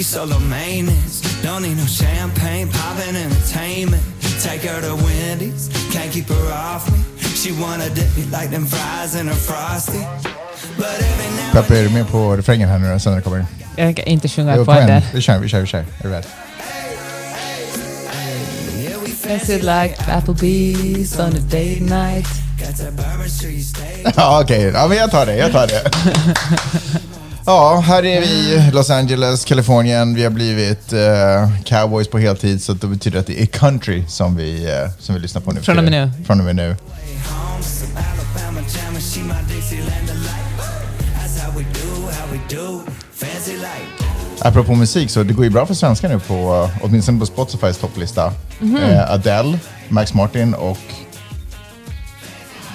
She's solo maintenance. Don't need no champagne, poppin' entertainment. Take her to Wendy's, can't keep her off me. She wanna dip me like them fries in a frosty. But every now Peppe, är du med på refrängen här nu då, sen när det kommer? Jag tänker inte sjunga på på en. den. Vi kör, vi kör, vi kör. Är du beredd? Like Applebee's on a date night? Ja, okej. Ja, men jag tar det. Jag tar det. Ja, här är vi i Los Angeles, Kalifornien. Vi har blivit eh, cowboys på heltid, så det betyder att det är country som vi, eh, som vi lyssnar på nu. Från och med nu. Från och med nu. Apropå musik, så det går ju bra för svenskar nu på, åtminstone på Spotifys topplista. Mhm. Eh, Adele, Max Martin och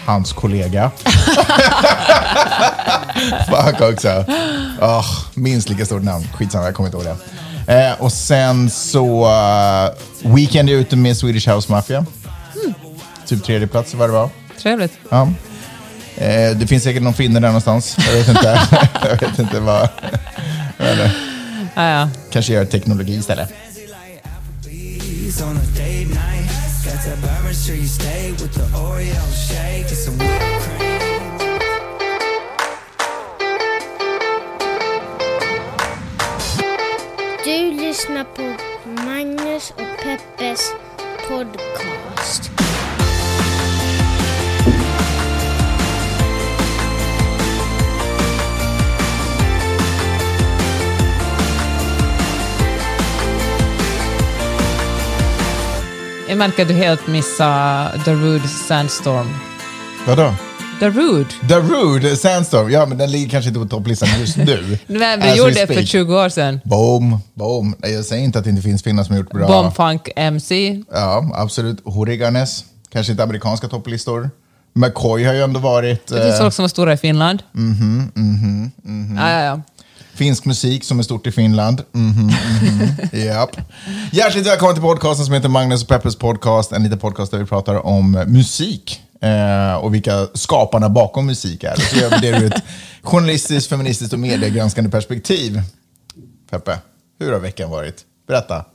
hans kollega. Fuck också. Oh, minst lika stort namn. Skitsamma, jag kommer inte ihåg det. Eh, och sen så uh, Weekend är ute med Swedish House Mafia. Typ tredje plats vad det var. Trevligt. Ja. Eh, det finns säkert någon finne där någonstans. Jag vet inte. jag vet inte vad. Eller, Ah, ja. kanske gör teknologi istället. Lyssnar på Magnus och Peppes podcast. Jag märker att du helt missar Darude Sandstorm. Vadå? Darude? Darude Sandstorm. Ja, men den ligger kanske inte på topplistan just nu. Nej, vi we gjorde det för speak. 20 år sedan. Boom, boom. Jag säger inte att det inte finns finnar som har gjort bra. Bombfunk MC. Ja, absolut. Horiganes. Kanske inte amerikanska topplistor. McCoy har ju ändå varit... Det finns Eh, folk som var stora i Finland. mhm, mhm, mhm. Ja, ja, ja. Finsk musik som är stort i Finland. Mhm, mhm. Japp. Hjärtligt välkommen till podcasten som heter Magnus och Peppers podcast. En liten podcast där vi pratar om musik eh, och vilka skaparna bakom musik är. Och så gör vi det ur ett journalistiskt, feministiskt och mediegranskande perspektiv. Peppe, hur har veckan varit? Berätta.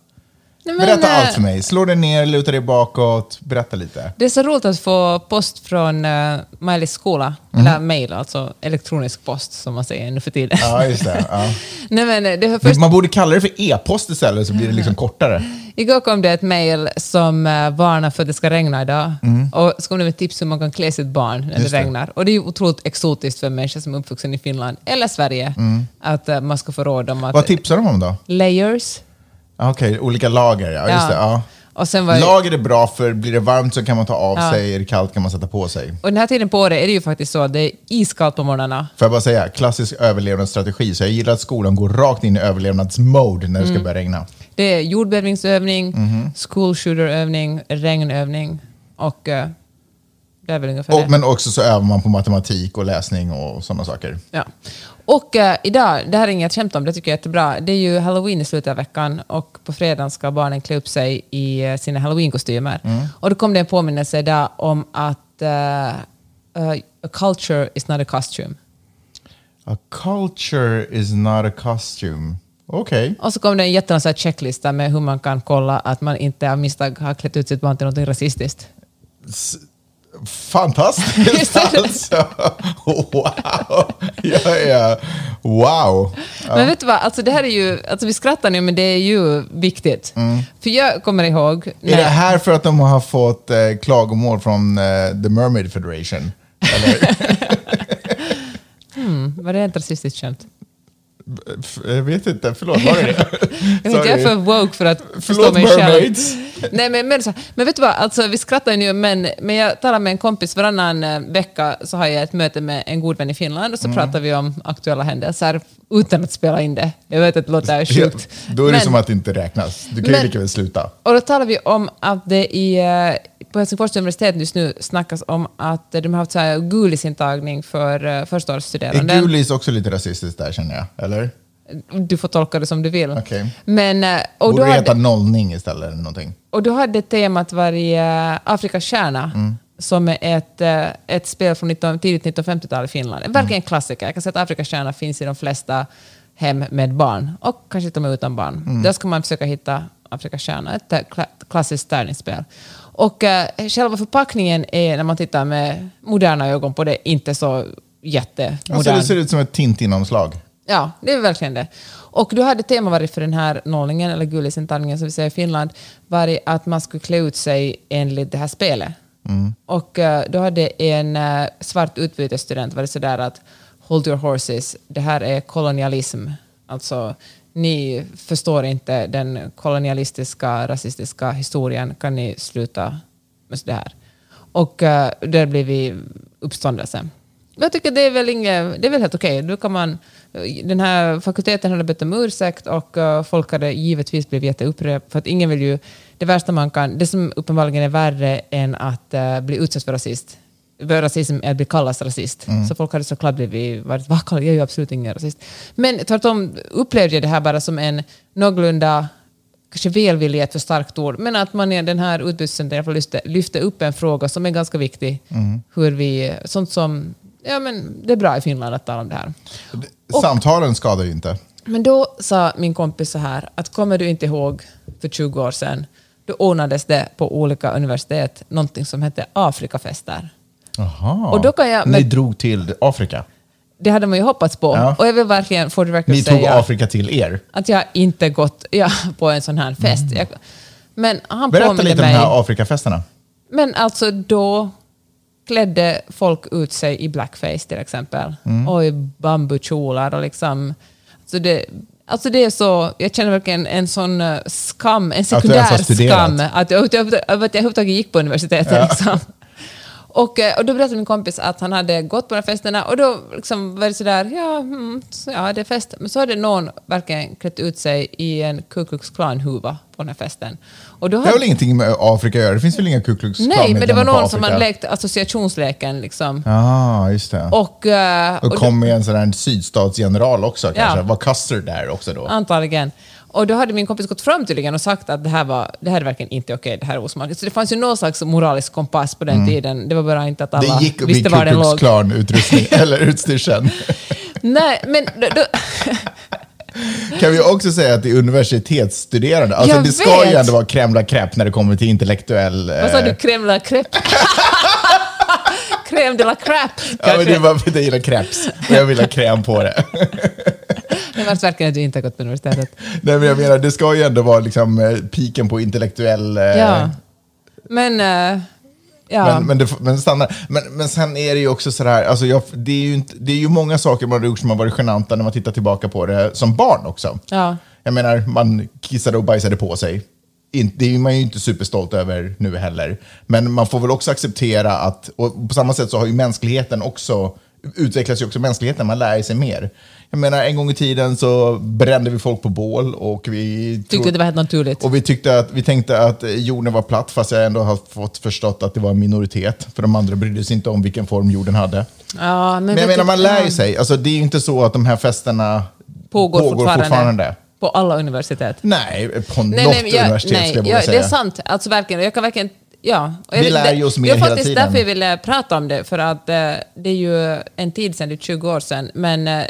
Nej, men, Berätta eh, allt för mig. Slå dig ner, luta dig bakåt. Berätta lite. Det är så roligt att få post från uh, Maj-Lis skola, eller mail, alltså elektronisk post som man säger nu för tiden. Ja, just det. Ja. Nej, men det var först, Man borde kalla det för e-post istället så blir det liksom kortare. Igår kom det ett mail som uh, varnar för att det ska regna idag. Och så kom det med tips hur man kan klä sitt barn när Mm. Just det det. regnar. Och det är ju otroligt exotiskt för en människa som är uppvuxen i Finland eller Sverige att uh, man ska få råd om att... Mm. Vad tipsar de om då? Layers. Ah, Okej, olika lager. Ja, just Ja. det. Ja. Och sen var Lager är bra för blir det varmt så kan man ta av Ja. sig, är det kallt kan man sätta på sig. Och den här tiden på året är det ju faktiskt så att det är iskallt på morgnarna. Får jag bara säga, klassisk överlevnadsstrategi. Så jag gillar att skolan går rakt in i överlevnadsmode när det Mm. ska börja regna. Det är jordbävningsövning, Mhm. school shooter-övning, regnövning och eh, det är väl ungefär det. Och, men också så övar man på matematik och läsning och sådana saker. Ja. Och eh, idag, det här är inget skämt om, det tycker jag är jättebra. Det är ju halloween i slutet av veckan och på fredagen ska barnen klä upp sig i eh, sina halloween-kostymer. Mm. Och då kom det en påminnelse idag om att eh, eh, a culture is not a costume. A culture is not a costume. Okej. Och så kom det en jättelång checklista med hur man kan kolla att man inte av misstag har klätt ut sitt barn till något rasistiskt. Fantastiskt alltså. Wow. Ja, ja. Wow. Men vet du vad, alltså det här är ju, alltså vi skrattar nu men det är ju viktigt. För jag kommer ihåg... Mm. Är det här för att de har fått eh, klagomål från eh, The Mermaid Federation? Eller? Var det ett rasistiskt skämt? Jag vet inte, förlåt. Var det det? Jag, är för woke för att förstå Förlåt mig själv. mermaids. Nej, men, men, så- men vet du vad, alltså, vi skrattar ju nu, men, men jag talar med en kompis varannan eh, vecka så har jag ett möte med en god vän i Finland och så Mm. pratar vi om aktuella händelser utan att spela in det. Jag vet att det låter sjukt. Då är det Men- som att det inte räknas. Du kan ju Men- lika väl sluta. Och då talar vi om att det i, eh, på Helsingfors universitet just nu snackas om att de har haft så här gulisintagning för uh, Är förstaårsstuderande. gulis också lite rasistiskt där känner jag? Eller? Du får tolka det som du vill. Okej. Men, eh, och, Borde då heta hade, nollning istället eller någonting? och då hade temat varit uh, Afrikas stjärna, Mm. som är ett, eh, ett spel från 19, tidigt 1950-tal i Finland. Verkligen en klassiker. Jag kan säga att Afrikas stjärna finns i de flesta hem med barn, och kanske till och med utan barn. Där ska man försöka hitta Afrikas stjärna, ett eh, kla- klassiskt tärningsspel. Och eh, själva förpackningen är, när man tittar med moderna ögon på det, inte så jättemodern. Alltså det ser ut som ett Tintin-omslag. Ja, det är verkligen det. Och då hade tema varit för den här nollningen, eller gullisintalningen som vi säger i Finland, varit att man skulle klä ut sig enligt det här spelet. Och eh, då hade en eh, svart utbytesstudent varit sådär att hold your horses, det här är kolonialism. Alltså, ni förstår inte den kolonialistiska, rasistiska historien, kan ni sluta med det här? Och uh, där blir vi uppståndelse. Jag tycker det är väl, inget, det är väl helt okej. Okay. kan man, den här fakulteten hade bett om ursäkt och uh, folk hade givetvis blivit jätteupprörda för att ingen vill ju... Det värsta man kan... Det som uppenbarligen är värre än att uh, bli utsatt för rasist för rasism är att bli kallad rasist. Så folk hade såklart blivit... Varit, Va, jag är ju absolut ingen rasist. Men tvärtom upplevde jag det här bara som en någorlunda kanske välvillighet ett för starkt ord, men att man i den här utbytescentern i alla fall lyfte, lyfte upp en fråga som är ganska viktig. Hur vi, sånt som, ja men det är bra i Finland att tala om det här. Samtalen skadar ju inte. Men då sa min kompis så här, att kommer du inte ihåg för 20 år sedan, då ordnades det på olika universitet någonting som hette Afrikafester. Jaha. Och då kan jag- Ni drog till Afrika. Det hade man ju hoppats på. Ja. Och jag vill verkligen for the record Ni tog säga Afrika till er. att jag inte gått ja, på en sån här fest. Jag, men han Mm. Berätta lite om de här Afrikafesterna. Men alltså då klädde folk ut sig i blackface till exempel. Mm. Och i bambukjolar och liksom... Alltså det, alltså det är så... Jag känner verkligen en sån eh, skam, en sekundär studerat. skam. Att jag, att jag, att överhuvudtaget gick på universitetet. Liksom. Och, eh, och då berättade min kompis att han hade gått på de här festerna och då liksom var det sådär, ja, mm, så, ja det är fest. Men så hade någon verkligen klätt ut sig i en Ku Klux Klan-huva på den här festen. Och då Det har väl ingenting med Afrika att göra? Det finns väl inga Ku Klux Nej, men det var någon som hade lekt associationsleken. Liksom. Ja, just det. Och, eh, och och kom med en sån här sydstatsgeneral också kanske. Ja. Var Custer där också då? Antagligen. Och då hade min kompis gått fram tydligen och sagt att det här, var, det här är verkligen inte okej, det här är osmakligt. Så det fanns ju någon slags moralisk kompass på den tiden. Det var bara inte att alla Mm. Det gick visste vid var den låg. Klan-utrustning, eller utstyrseln. Nej, men då, då, Kan vi också säga att det är universitetsstuderande. Alltså Jag det ska ju vet. ändå vara crème de la crème när det kommer till intellektuell... vad sa eh, du? Crème de la crêpe? Crème de la crêpe, Ja, men kanske. det var för att jag gillar crepes och jag vill ha kräm på det. Det var verkligen att du inte har gått på universitetet. Nej, men jag menar, det ska ju ändå vara liksom eh, piken på intellektuell... eh, Ja. Men... eh, ja. Men, men, det, men, stannar. Men, men sen är det ju också sådär, alltså jag, det, är ju inte, det är ju många saker man har gjort som har varit genanta när man tittar tillbaka på det som barn också. Ja. Jag menar, man kissade och bajsade på sig. In- Det är man ju inte superstolt över nu heller. Men man får väl också acceptera att, och på samma sätt så har ju mänskligheten också, utvecklas ju också mänskligheten, man lär sig mer. Jag menar, en gång i tiden så brände vi folk på bål och vi... Tyckte tro- det var helt naturligt. och vi, tyckte att, vi tänkte att jorden var platt, fast jag ändå har fått förstått att det var en minoritet. För de andra brydde sig inte om vilken form jorden hade. Ja, men Men jag menar, man lär ju sig. Alltså, det är ju inte så att de här festerna Pågår, fortfarande. fortfarande. På alla universitet. Nej, på Nej, något nej, jag, universitet nej, skulle jag ja, våga Det säga. är sant. Alltså verkligen. Jag kan verkligen... Ja. Och jag Vi lär det, ju oss mer Det är hela faktiskt tiden. därför jag ville prata om det, för att eh, det är ju en tid sedan, det är 20 år sedan, men eh,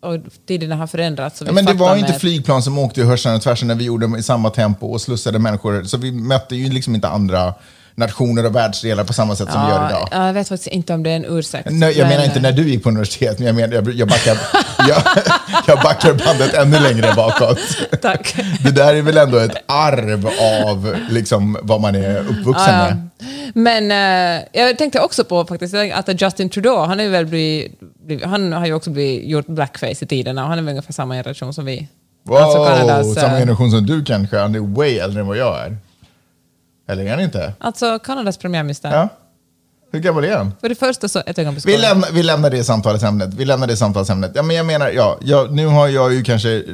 och tiderna har förändrats. Ja, men det var inte flygplan som åkte i hörseln och tvärsen när vi gjorde i samma tempo och slussade människor. Så vi mötte ju liksom inte andra nationer och världsdelar på samma sätt som vi gör idag. Ja, jag vet faktiskt inte om det är en ursäkt. Nej, jag men, menar inte när du gick på universitet, men jag, menar, jag, jag, backar, jag, jag backar bandet ännu längre bakåt. Tack. Det där är väl ändå ett arv av liksom, vad man är uppvuxen Ja, med. Men eh, jag tänkte också på faktiskt att Justin Trudeau, han, är väl blivit, blivit, han har ju också blivit, gjort blackface i tiderna och han är väl ungefär samma generation som vi. Wow, Alltså Kanadas, eh, samma generation som du kanske, han är way äldre än vad jag är. Eller är han inte? Alltså Kanadas premiärminister. Ja. Hur gammal är han? För det första så, ett ögonblick. Vi lämnar, vi lämnar det samtalsämnet. Vi lämnar det samtalsämnet. Ja, men jag menar, ja, jag, nu har jag ju kanske...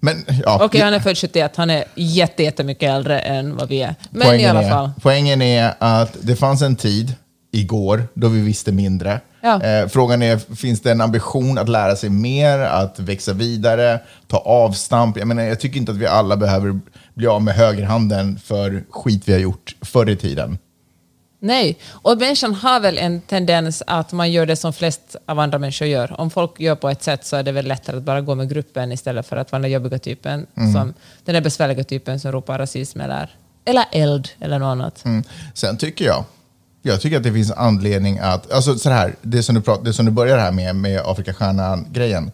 Men, ja. Okej, han är född 71, han är jätte, jättemycket äldre än vad vi är. Men poängen i alla är, fall. Poängen är att det fanns en tid igår då vi visste mindre. Ja. Eh, frågan är, finns det en ambition att lära sig mer, att växa vidare, ta avstamp? Jag, menar, jag tycker inte att vi alla behöver bli av med högerhanden för skit vi har gjort förr i tiden. Nej, och människan har väl en tendens att man gör det som flest av andra människor gör. Om folk gör på ett sätt så är det väl lättare att bara gå med gruppen istället för att vara den jobbiga typen, som, den där besvärliga typen som ropar rasism eller, eller eld eller något annat. Mm. Sen tycker jag, jag tycker att det finns anledning att, alltså så här, det som du, prat, det som du börjar här med, med Afrikastjärnan-grejen,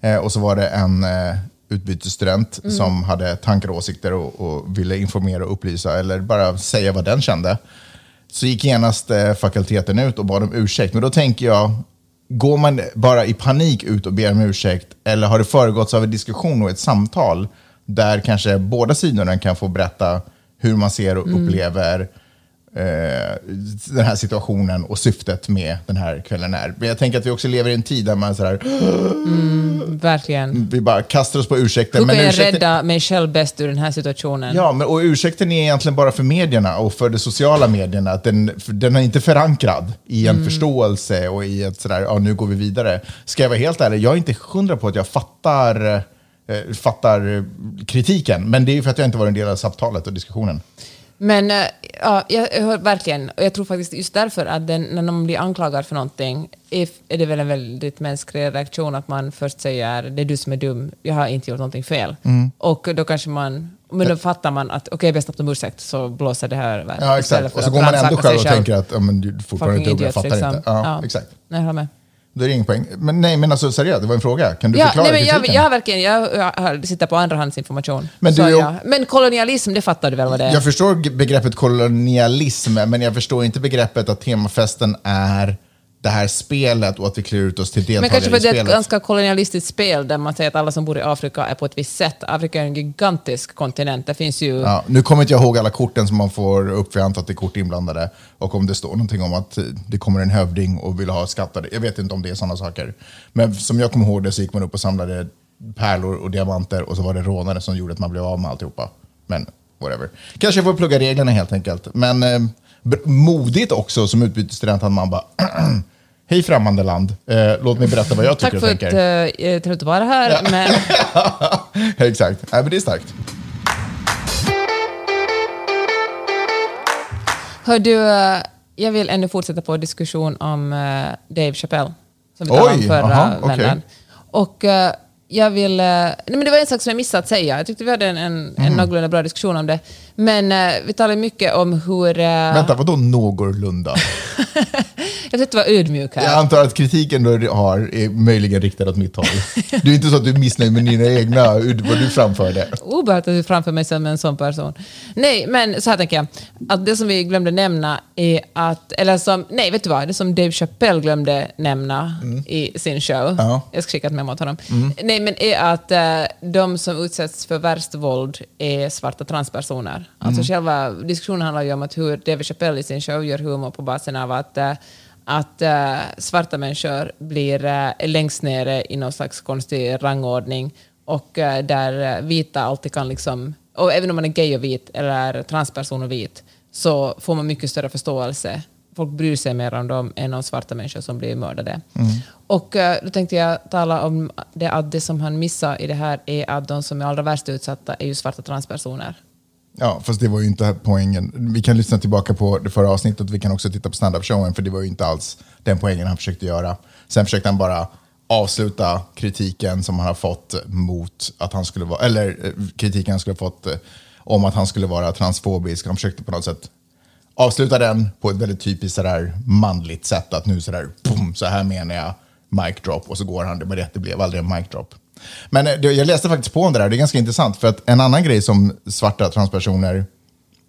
eh, och så var det en eh, utbytesstudent som hade tankar och åsikter och, och ville informera och upplysa, eller bara säga vad den kände. Så gick genast eh, fakulteten ut och bad om ursäkt. Men då tänker jag, går man bara i panik ut och ber om ursäkt, eller har det föregåtts av en diskussion och ett samtal, där kanske båda sidorna kan få berätta hur man ser och upplever eh, den här situationen och syftet med den här kvällen är. Men jag tänker att vi också lever i en tid där man så här, Verkligen. vi bara kastar oss på ursäkter. Hur kan jag ursäkten- rädda mig själv bäst ur den här situationen? Ja, men, och ursäkten är egentligen bara för medierna och för de sociala medierna. Att den, den är inte förankrad i en förståelse och i ett sådär, ja nu går vi vidare. Ska jag vara helt ärlig, jag är inte hundra på att jag fattar, eh, fattar kritiken. Men det är ju för att jag inte var en del av samtalet och diskussionen. Men eh, ja, jag jag hör verkligen, och jag tror faktiskt just därför att den, när någon blir anklagad för någonting är, är det väl en väldigt mänsklig reaktion att man först säger det är du som är dum, jag har inte gjort någonting fel. Mm. Och då kanske man, men då fattar man att okej, okay, bäst snabbt om ursäkt så blåser det här över. Ja, exakt. Och så går man ändå själv och tänker att ja, men du fortfarande inte jag fattar liksom. inte. Ja, Ja. Exakt. Jag håller med. Då är det ingen poäng. Men nej, men alltså seriöst, det var en fråga. Kan du Ja, förklara nej, men jag, kritiken? jag har verkligen, jag, jag har- sitter på andrahandsinformation. Men du jag, men kolonialism, det fattar du väl vad det är? Jag förstår begreppet kolonialism, men jag förstår inte begreppet att temafesten är det här spelet och att vi klär ut oss till Men deltagare kanske för i det är ett spelet. ganska kolonialistiskt spel där man säger att alla som bor i Afrika är på ett visst sätt. Afrika är en gigantisk kontinent. Det finns ju... Ja, nu kommer inte jag ihåg alla korten som man får upp, för jag antar att det är kort inblandade. Och om det står någonting om att det kommer en hövding och vill ha skatter. Jag vet inte om det är sådana saker. Men som jag kommer ihåg det så gick man upp och samlade pärlor och diamanter och så var det rånare som gjorde att man blev av med alltihopa. Men whatever. Kanske jag får plugga reglerna helt enkelt. Men eh, modigt också som utbytesstudent att man bara Hej främmande land, eh, låt mig berätta vad jag Tack tycker och för att tänker. uh, trevligt att vara här. Men, Exakt, Nej, men det är starkt. hör du, eh, jag vill ännu fortsätta på diskussion om eh, Dave Chappelle. Som vi talade om förra okej. vändan. Och eh, jag vill... eh, nej, men det var en sak som jag missade att säga. Jag tyckte vi hade en, en, Mm. en någorlunda bra diskussion om det. Men eh, vi talade mycket om hur... Uh, Vänta, vadå någorlunda? jag försökte vara ödmjuk här. Jag antar att kritiken du har är möjligen riktad åt mitt håll. Det är inte så att du är missnöjd med dina egna, vad du framförde. Obehagligt att du framför mig som en sån person. Nej, men så här tänker jag. Att det som vi glömde nämna är att, eller som, nej vet du vad, det som Dave Chappelle glömde nämna i sin show. Mm. Ja. Jag ska skicka ett memo till honom. Nej, men är att eh, de som utsätts för värst våld är svarta transpersoner. Alltså själva diskussionen handlar ju om att hur Dave Chappelle i sin show gör humor på basen av att eh, att eh, svarta människor blir uh, längst nere i någon slags konstig rangordning och eh, där vita alltid kan liksom, och även om man är gay och vit eller transperson och vit så får man mycket större förståelse. Folk bryr sig mer om dem än om svarta människor som blir mördade. Och eh, då tänkte jag tala om det att det som han missar i det här är att de som är allra värst utsatta är ju svarta transpersoner. Ja, fast det var ju inte poängen. Vi kan lyssna tillbaka på det förra avsnittet, vi kan också titta på standup showen, för det var ju inte alls den poängen han försökte göra. Sen försökte han bara avsluta kritiken som han har fått mot att han skulle vara, eller eh, kritiken han skulle ha fått eh, om att han skulle vara transfobisk. Han försökte på något sätt avsluta den på ett väldigt typiskt sådär manligt sätt. Att nu sådär, boom, så här menar jag, mic drop. Och så går han, det var rätt, det blev aldrig en mic drop. Men eh, jag läste faktiskt på om det där, det är ganska intressant. För att en annan grej som svarta transpersoner,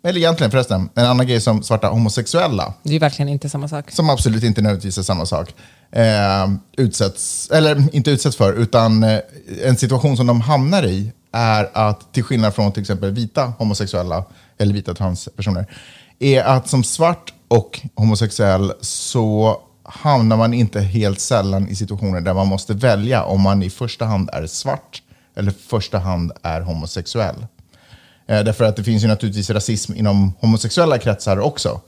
eller egentligen förresten, en annan grej som svarta homosexuella, Det är ju verkligen inte samma sak. som absolut inte nödvändigtvis är samma sak, eh, utsätts, eller inte utsätts för, utan eh, en situation som de hamnar i är att, till skillnad från till exempel vita homosexuella, eller vita transpersoner, är att som svart och homosexuell så hamnar man inte helt sällan i situationer där man måste välja om man i första hand är svart eller första hand är homosexuell. Eh, därför att det finns ju naturligtvis rasism inom homosexuella kretsar också.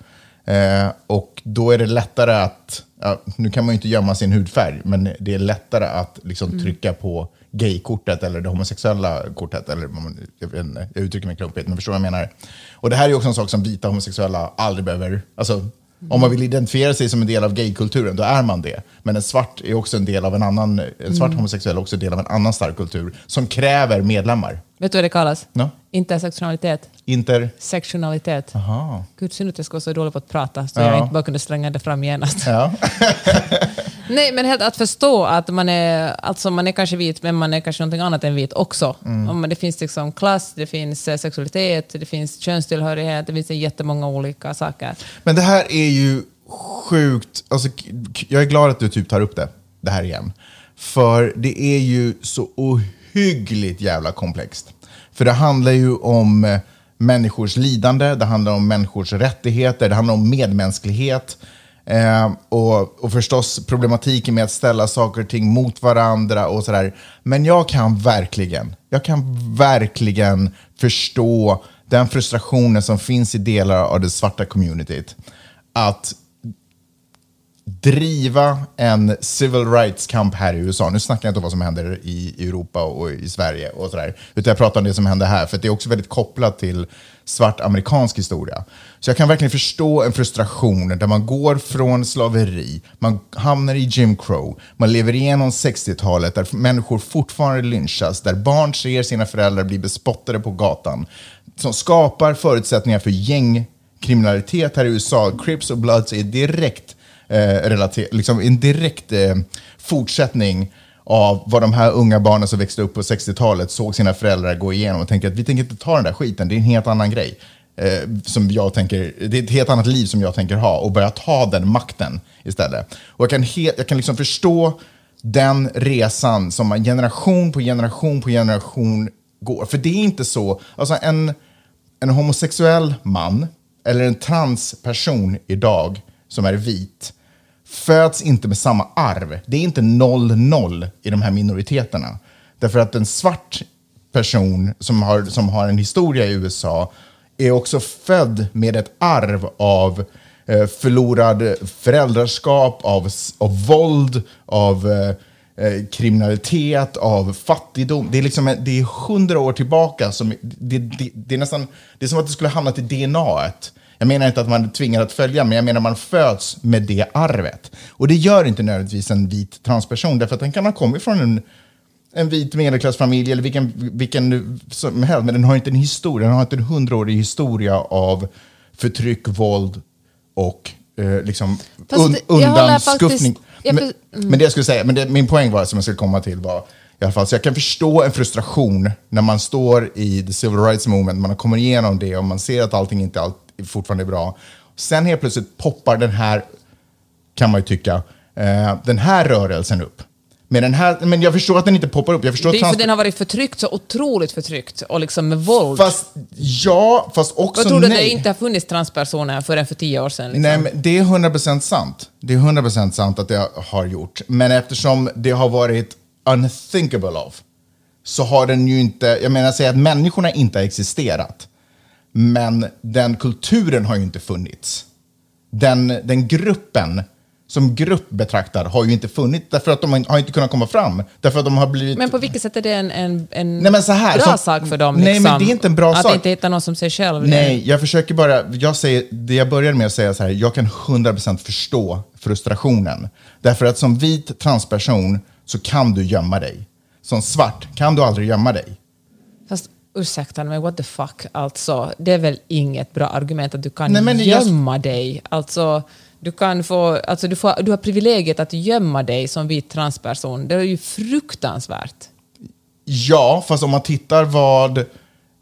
Eh, och då är det lättare att, ja, nu kan man ju inte gömma sin hudfärg, men det är lättare att liksom trycka på gaykortet eller det homosexuella kortet. Eller, jag, jag uttrycker mig klumpigt, men förstår vad jag menar. Och det här är också en sak som vita homosexuella aldrig behöver, alltså Om man vill identifiera sig som en del av gaykulturen, då är man det. Men en svart är också en del av en annan, en Mm. svart homosexuell är också en del av en annan stark kultur som kräver medlemmar. Vet du vad det kallas? Ja. Intersektionalitet. Inter... Sektionalitet. Aha. Gud, synd att jag ska vara så dålig på att prata så Ja. jag inte bara kunde slänga det fram genast. Ja. Nej, men helt att förstå att man är, alltså man är kanske vit, men man är kanske någonting annat än vit också. Mm. Om Det finns liksom klass, det finns eh, sexualitet, det finns könstillhörighet, det finns jättemånga olika saker. Men det här är ju sjukt, alltså, jag är glad att du typ tar upp det, det här igen. För det är ju så ohyggligt ohyggligt jävla komplext. För det handlar ju om eh, människors lidande, det handlar om människors rättigheter, det handlar om medmänsklighet. Eh, och, och förstås problematiken med att ställa saker och ting mot varandra och sådär. Men jag kan verkligen, jag kan verkligen förstå den frustrationen som finns i delar av det svarta communityt. Att driva en civil rights-kamp här i USA. Nu snackar jag inte om vad som händer i Europa och i Sverige och sådär. Utan jag pratar om det som händer här, för det är också väldigt kopplat till svart amerikansk historia. Så jag kan verkligen förstå en frustration där man går från slaveri, man hamnar i Jim Crow, man lever igenom 60-talet där människor fortfarande lynchas, där barn ser sina föräldrar bli bespottade på gatan, som skapar förutsättningar för gängkriminalitet här i USA. Crips och Bloods är direkt eh, relater- liksom en direkt eh, fortsättning av vad de här unga barnen som växte upp på 60-talet såg sina föräldrar gå igenom och tänkte att vi tänker inte ta den där skiten, det är en helt annan grej. Eh, som jag tänker, det är ett helt annat liv som jag tänker ha och börja ta den makten istället. Och jag kan, he- jag kan liksom förstå den resan som man generation på generation på generation går. För det är inte så, alltså en, en homosexuell man eller en transperson idag som är vit föds inte med samma arv. Det är inte 0-0 i de här minoriteterna. Därför att en svart person som har, som har en historia i USA är också född med ett arv av eh, förlorad föräldraskap, av, av våld, av eh, eh, kriminalitet, av fattigdom. Det är, liksom, det är hundra år tillbaka. Som, det, det, det, är nästan, det är som att det skulle hamnat i DNA. -et. Jag menar inte att man är tvingad att följa, men jag menar att man föds med det arvet. Och det gör inte nödvändigtvis en vit transperson, därför att den kan ha kommit från en, en vit medelklassfamilj eller vilken, vilken som helst, men den har inte en historia, den har inte en hundraårig historia av förtryck, våld och eh, liksom Fast un, undanskuffning. Men, för- men det jag skulle säga, men det, min poäng var som jag skulle komma till var i alla fall, så jag kan förstå en frustration när man står i the civil rights movement, man kommer igenom det och man ser att allting inte allt, fortfarande är bra. Sen helt plötsligt poppar den här, kan man ju tycka, eh, den här rörelsen upp. Men, den här, men jag förstår att den inte poppar upp. Jag förstår Det är att för trans- den har varit förtryckt, så otroligt förtryckt, och liksom med våld. Fast ja, fast också jag trodde att nej. det inte har funnits transpersoner förrän för tio år sedan. Liksom. Nej, men det är 100% sant. Det är 100% sant att det har gjort. Men eftersom det har varit unthinkable of så har den ju inte, jag menar säga att människorna inte har existerat. Men den kulturen har ju inte funnits. Den, den gruppen som grupp betraktad har ju inte funnits därför att de har inte kunnat komma fram. Därför att de har blivit... Men på vilket sätt är det en, en, en Nej, men så här, bra som- sak för dem? Nej, liksom? men det är inte en bra att sak. inte hitta någon som sig själv? Nej, jag försöker bara, jag säger, det jag började med att säga så här, jag kan 100% förstå frustrationen. Därför att som vit transperson så kan du gömma dig. Som svart kan du aldrig gömma dig. Ursäkta mig, what the fuck, alltså. Det är väl inget bra argument att du kan Nej, men jag- gömma dig? Alltså, du, kan få, alltså du, får, du har privilegiet att gömma dig som vit transperson. Det är ju fruktansvärt. Ja, fast om man tittar vad...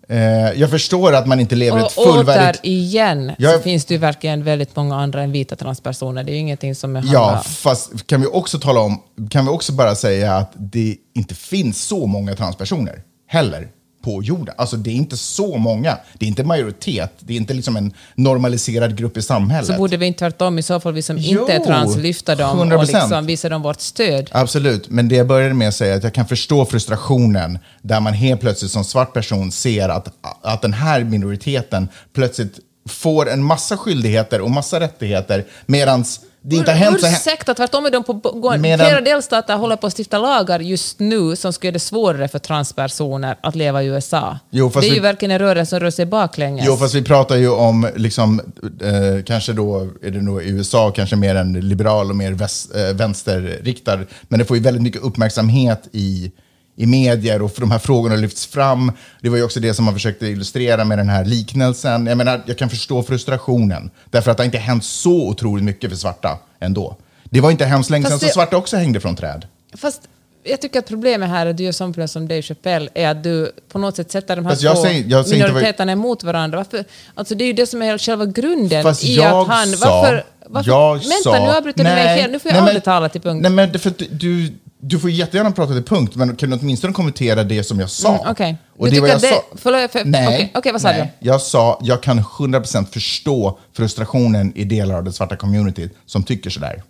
Eh, jag förstår att man inte lever ett Och fullvärdigt... återigen Jag- så finns det ju verkligen väldigt många andra än vita transpersoner. Det är ju ingenting som är Ja, fast kan vi också tala om, kan vi också bara säga att det inte finns så många transpersoner heller på jorden. Alltså det är inte så många. Det är inte majoritet. Det är inte liksom en normaliserad grupp i samhället. Så borde vi inte tvärtom i så fall, vi som Jo, inte är trans, lyfta dem och 100%. liksom visa dem vårt stöd? Absolut, men det jag började med att säga är att jag kan förstå frustrationen där man helt plötsligt som svart person ser att, att den här minoriteten plötsligt får en massa skyldigheter och massa rättigheter medans det inte har hänt så här. Ursäkta, tvärtom är de på... Medan- Flera delstater håller på att stifta lagar just nu som ska göra det svårare för transpersoner att leva i USA. Jo, det är vi- ju verkligen en rörelse som rör sig baklänges. Jo, fast vi pratar ju om, liksom, eh, kanske då är det nog i USA, kanske mer en liberal och mer väst, eh, vänsterriktad. Men det får ju väldigt mycket uppmärksamhet i, i medier och för de här frågorna lyfts fram. Det var ju också det som man försökte illustrera med den här liknelsen. Jag menar, jag kan förstå frustrationen, därför att det inte hänt så otroligt mycket för svarta ändå. Det var inte hemskt länge sedan som svarta också hängde från träd. Fast jag tycker att problemet här är att du gör som problem som Dave Chappelle, är att du på något sätt sätter de här två säger- inte vad- minoriteterna emot varandra. Varför? Alltså det är ju det som är själva grunden Fast i jag att han... sa... varför, varför, jag vänta, sa, nu avbryter du mig helt. Nu får jag nej, men- aldrig tala till punkt. Nej, men för du, du får jättegärna prata till punkt, men kan du åtminstone kommentera det som jag sa? Mm. Och Du det var jag det- sa. förlåt, för- nej, okej, okej, vad sa nej. Jag sa, jag kan 100% förstå frustrationen i delar av det svarta communityt som tycker sådär.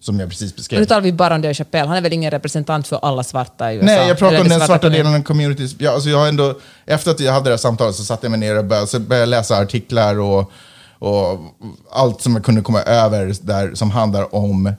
Som jag precis beskrev. nu talar vi bara om Dave Chappelle. Han är väl ingen representant för alla svarta i USA? Nej, jag pratar om den svarta community. delen av communities. Jag, alltså jag ändå, efter att jag hade det här samtalet så satte jag mig ner och började, började läsa artiklar och, och allt som jag kunde komma över där som handlar om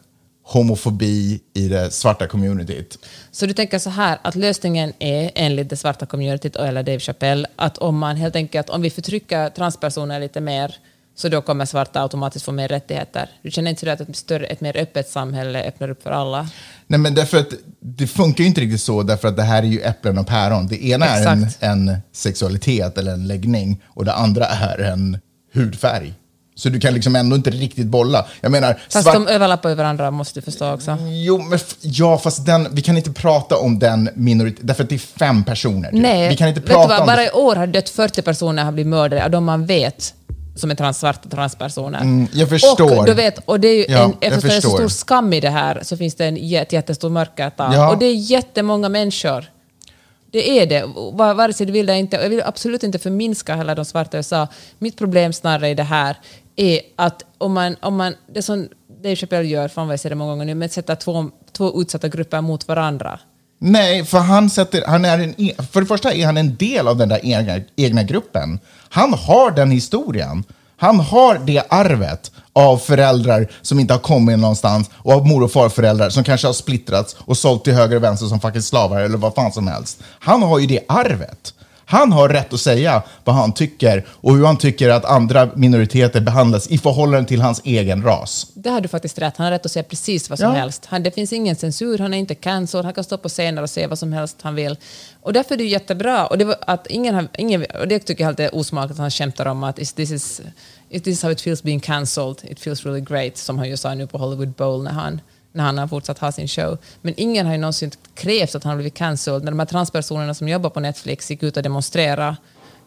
homofobi i det svarta communityt. Så du tänker så här, att lösningen är enligt det svarta communityt eller Dave Chappelle, att om man helt enkelt, om vi förtrycker transpersoner lite mer, så då kommer svarta automatiskt få mer rättigheter. Du känner inte att ett, större, ett mer öppet samhälle öppnar upp för alla? Nej, men därför att det funkar ju inte riktigt så, därför att det här är ju äpplen och päron. Det ena är en, Exakt. en sexualitet eller en läggning och det andra är en hudfärg. Så du kan liksom ändå inte riktigt bolla. Jag menar, Fast svart- de överlappar ju varandra, måste du förstå också. Jo, men ja, fast den, vi kan inte prata om den minoriteten, därför att det är fem personer. typ. Nej, vi kan inte prata vad, om bara det. i år har dött 40 personer har blivit mördade av de man vet som är trans, svarta transpersoner. Mm, jag förstår. Och, du vet, och det är ju Ja, en, eftersom det är så stor skam i det här så finns det en jät, jättestor mörkertal. Ja. Och det är jättemånga människor. Det är det, Va- vare sig du vill det eller inte. Jag vill absolut inte förminska heller de svarta i USA. Mitt problem snarare i det här är att om man, om man det som Dave Chappelle gör, fan vad jag säger det många gånger nu, men sätta två, två utsatta grupper mot varandra. Nej, för han sätter, han är en, för det första är han en del av den där egna, egna gruppen. Han har den historien. Han har det arvet av föräldrar som inte har kommit någonstans och av mor och farföräldrar som kanske har splittrats och sålt till höger och vänster som fucking slavar eller vad fan som helst. Han har ju det arvet. Han har rätt att säga vad han tycker och hur han tycker att andra minoriteter behandlas i förhållande till hans egen ras. Det har du faktiskt rätt. Han har rätt att säga precis vad som Ja. helst. Han, det finns ingen censur, han är inte cancelled, han kan stå på scener och säga vad som helst han vill. Och därför är det jättebra. Och det, var att ingen har, ingen, och det tycker jag alltid är osmakligt att han skämtar om att is, this, is, is this how it feels being cancelled, it feels really great, som han ju sa nu på Hollywood Bowl när han, när han har fortsatt ha sin show. Men ingen har ju någonsin krävt att han har blivit cancelled. När de här transpersonerna som jobbar på Netflix gick ut och demonstrerade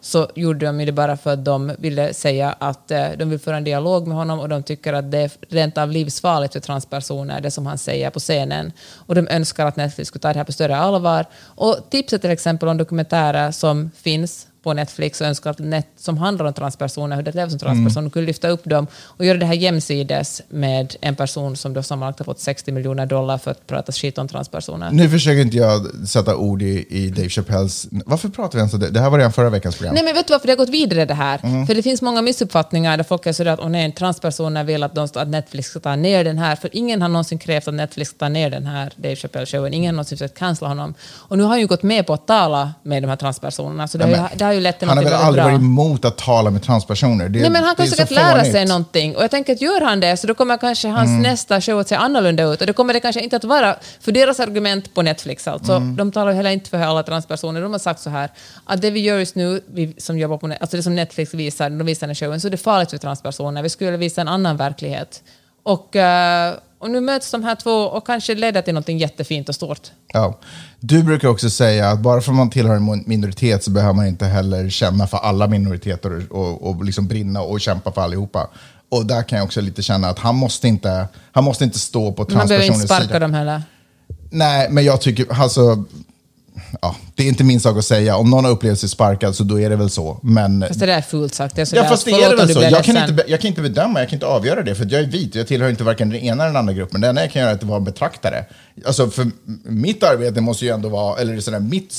så gjorde de det bara för att de ville säga att eh, de vill föra en dialog med honom och de tycker att det är rent av livsfarligt för transpersoner, det som han säger på scenen. Och de önskar att Netflix skulle ta det här på större allvar. Och tipset till exempel om dokumentärer som finns på Netflix och önskar att net, som handlar om transpersoner, hur det lever som transperson, kunde lyfta upp dem och göra det här jämsides med en person som då sammanlagt har fått 60 miljoner dollar för att prata skit om transpersoner. Nu försöker inte jag sätta ord i, i Dave Chappelles... Varför pratar vi ens om det? Det här var redan förra veckans program. Nej men vet du varför det har gått vidare det här? Mm. För det finns många missuppfattningar där folk är sådär att oh, nej, transpersoner vill att, de, att Netflix ska ta ner den här, för ingen har någonsin krävt att Netflix ska ta ner den här Dave Chappelle-showen, ingen har någonsin försökt cancella honom. Och nu har han ju gått med på att tala med de här transpersonerna, så det, Ja, har, men det har ju lett till han har väl aldrig bra. varit emot att tala med transpersoner? Det, Nej, men han kan säkert lära sig någonting. Och jag tänker att gör han det så då kommer kanske hans Mm. nästa show att se annorlunda ut. Och det kommer det kanske inte att vara, för deras argument på Netflix alltså, Mm. de talar ju heller inte för alla transpersoner. De har sagt så här, att det vi gör just nu, vi som jobbar på alltså det som Netflix visar, de visar den showen, så är det farligt för transpersoner. Vi skulle visa en annan verklighet. Och, eh, och nu möts de här två och kanske leder till någonting jättefint och stort. Ja. Du brukar också säga att bara för att man tillhör en minoritet så behöver man inte heller känna för alla minoriteter och, och liksom brinna och kämpa för allihopa. Och där kan jag också lite känna att han måste inte, han måste inte stå på Man behöver inte transpersoners sparka sida. dem heller. Nej, men jag tycker, alltså, ja, det är inte min sak att säga. Om någon har upplevt sig sparkad så då är det väl så. Men, Fast det där är fult sagt. Det är ja, fast det är det väl du så. Jag kan, inte, jag kan inte bedöma, jag kan inte avgöra det, för jag är vit och jag tillhör inte varken den ena eller den andra gruppen. Det enda jag kan göra är att vara betraktare. Alltså för mitt arbete måste ju ändå vara, eller sådär, mitt,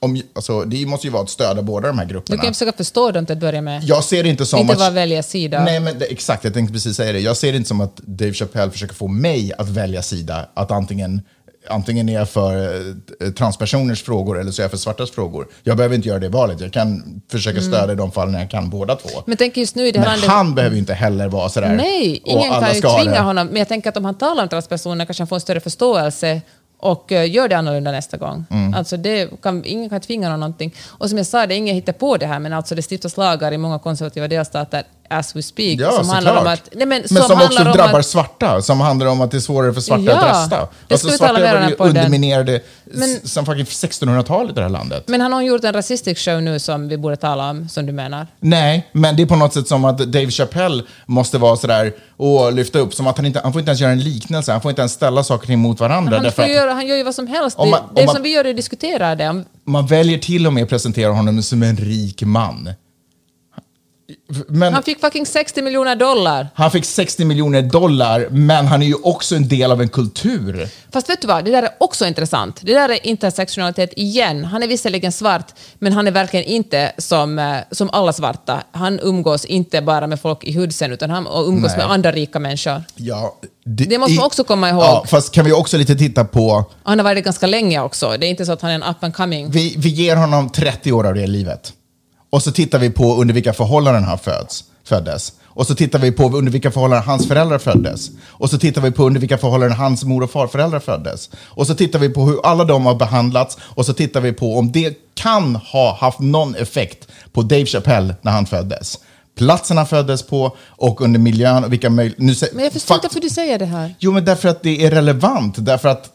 om, alltså, det måste ju vara att stödja båda de här Du grupperna. kan ju försöka förstå dem till att börja med. Jag ser det inte som Inte att... bara välja sida. Nej, men det, exakt. Jag tänkte precis säga det. Jag ser det inte som att Dave Chappelle försöker få mig att välja sida. Att antingen, antingen är jag för eh, transpersoners frågor eller så är jag för svartas frågor. Jag behöver inte göra det valet. Jag kan försöka stödja i de fallen när jag kan båda två. Mm. Men tänk just nu det Men landet... han behöver ju inte heller vara sådär. Nej, ingen kan ju tvinga honom. Men jag tänker att om han talar om transpersoner kanske han får en större förståelse och eh, gör det annorlunda nästa gång. Mm. Alltså det kan, ingen kan tvinga honom någonting. Och som jag sa, det är ingen hittar på det här, men alltså det stiftas lagar i många konservativa delstater as we speak. Ja, som handlar om att... Nej, men, men som, också drabbar att, svarta. Som handlar om att det är svårare för svarta Ja, att rösta. Alltså, svarta var ju underminerade Men- sen fucking 1600-talet i det här landet. Men han har gjort en rasistisk show nu som vi borde tala om, som du menar. Nej, men det är på något sätt som att Dave Chappelle måste vara sådär och lyfta upp, som att han inte, han får inte ens göra en liknelse, han får inte ens ställa saker emot varandra. Han, får göra, han gör ju vad som helst. Man- det det man- som vi gör är att diskutera det. Man väljer till och med att presentera honom som en rik man. Men han fick fucking 60 miljoner dollar. han fick 60 miljoner dollar, men han är ju också en del av en kultur. Fast vet du vad, det där är också intressant. Det där är intersektionalitet igen. Han är visserligen svart, men han är verkligen inte som, eh, som alla svarta. Han umgås inte bara med folk i hudsen, utan han umgås Nej. med andra rika människor. Ja, Det måste man också komma ihåg. Ja, fast kan vi också lite titta på, Han har varit det ganska länge också. Det är inte så att han är en up and coming. vi, vi ger honom 30 år av det livet. Och så tittar vi på under vilka förhållanden han föds, föddes. Och så tittar vi på under vilka förhållanden hans föräldrar föddes. Och så tittar vi på under vilka förhållanden hans mor och farföräldrar föddes. Och så tittar vi på hur alla de har behandlats. Och så tittar vi på om det kan ha haft någon effekt på Dave Chappelle när han föddes. Platsen han föddes på och under miljön och vilka möjligheter... Men jag förstår inte varför du säger det här. Jo, men därför att det är relevant. Därför att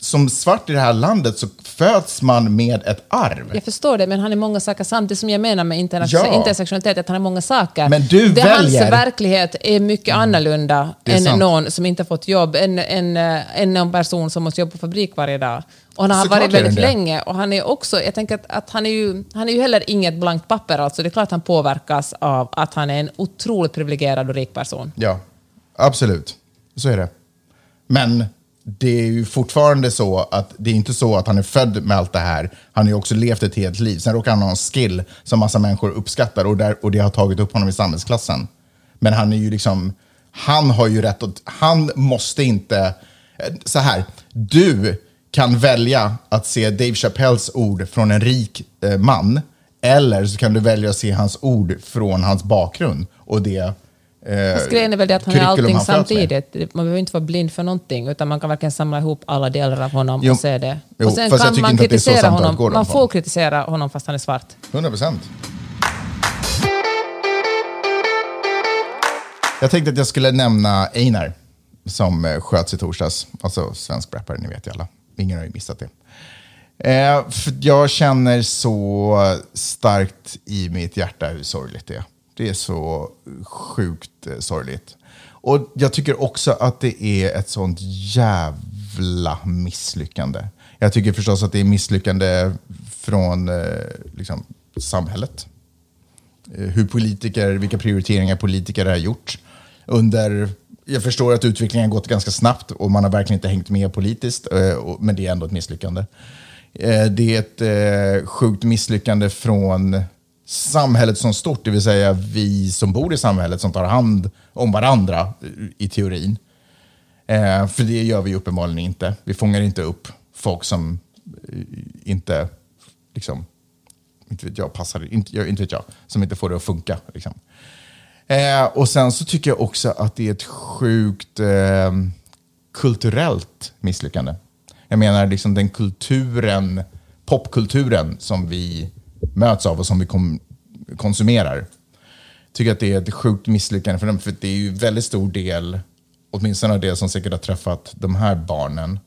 som svart i det här landet så föds man med ett arv. Jag förstår det, men han är många saker samtidigt. som jag menar med Ja. intersektionalitet, att han är många saker. Men du det väljer- Hans verklighet är mycket annorlunda Det är än sant. någon som inte fått jobb, än, än, äh, än någon person som måste jobba på fabrik varje dag. Och han har Såklart varit väldigt länge och han är också, jag tänker att, att han, är ju, han är ju heller inget blankt papper alltså. Det är klart han påverkas av att han är en otroligt privilegierad och rik person. Ja, absolut. Så är det. Men det är ju fortfarande så att det är inte så att han är född med allt det här. Han har ju också levt ett helt liv. Sen råkar han ha en skill som massa människor uppskattar och, där, och det har tagit upp honom i samhällsklassen. Men han är ju liksom, han har ju rätt att, han måste inte, eh, så här, du kan välja att se Dave Chappelles ord från en rik eh, man eller så kan du välja att se hans ord från hans bakgrund och det eh, Fast grejen är väl det att han är allting med. samtidigt. Man behöver inte vara blind för någonting, utan man kan verkligen samla ihop alla delar av honom Jo. och se det. Jo, och sen kan man kritisera honom. Man fall. får kritisera honom fast han är svart. 100 procent. Jag tänkte att jag skulle nämna Einar som eh, sköts i torsdags. Alltså svensk rappare, ni vet ju alla. Ingen har ju missat det. Eh, jag känner så starkt i mitt hjärta hur sorgligt det är. Det är så sjukt eh, sorgligt. Och jag tycker också att det är ett sånt jävla misslyckande. Jag tycker förstås att det är misslyckande från eh, liksom, samhället. Eh, hur politiker, vilka prioriteringar politiker har gjort under jag förstår att utvecklingen har gått ganska snabbt och man har verkligen inte hängt med politiskt, eh, och- men det är ändå ett misslyckande. Eh, Det är ett eh, sjukt misslyckande från samhället som stort, det vill säga vi som bor i samhället som tar hand om varandra i teorin. Eh, för det gör vi uppenbarligen inte. Vi fångar inte upp folk som eh, inte, liksom, inte vet jag, passar, inte, inte vet jag, som inte får det att funka. Liksom. Eh, och sen så tycker jag också att det är ett sjukt eh, kulturellt misslyckande. Jag menar liksom den kulturen, popkulturen som vi möts av och som vi kom, konsumerar. Tycker att det är ett sjukt misslyckande för dem, för det är ju väldigt stor del, åtminstone av det som säkert har träffat de här barnen,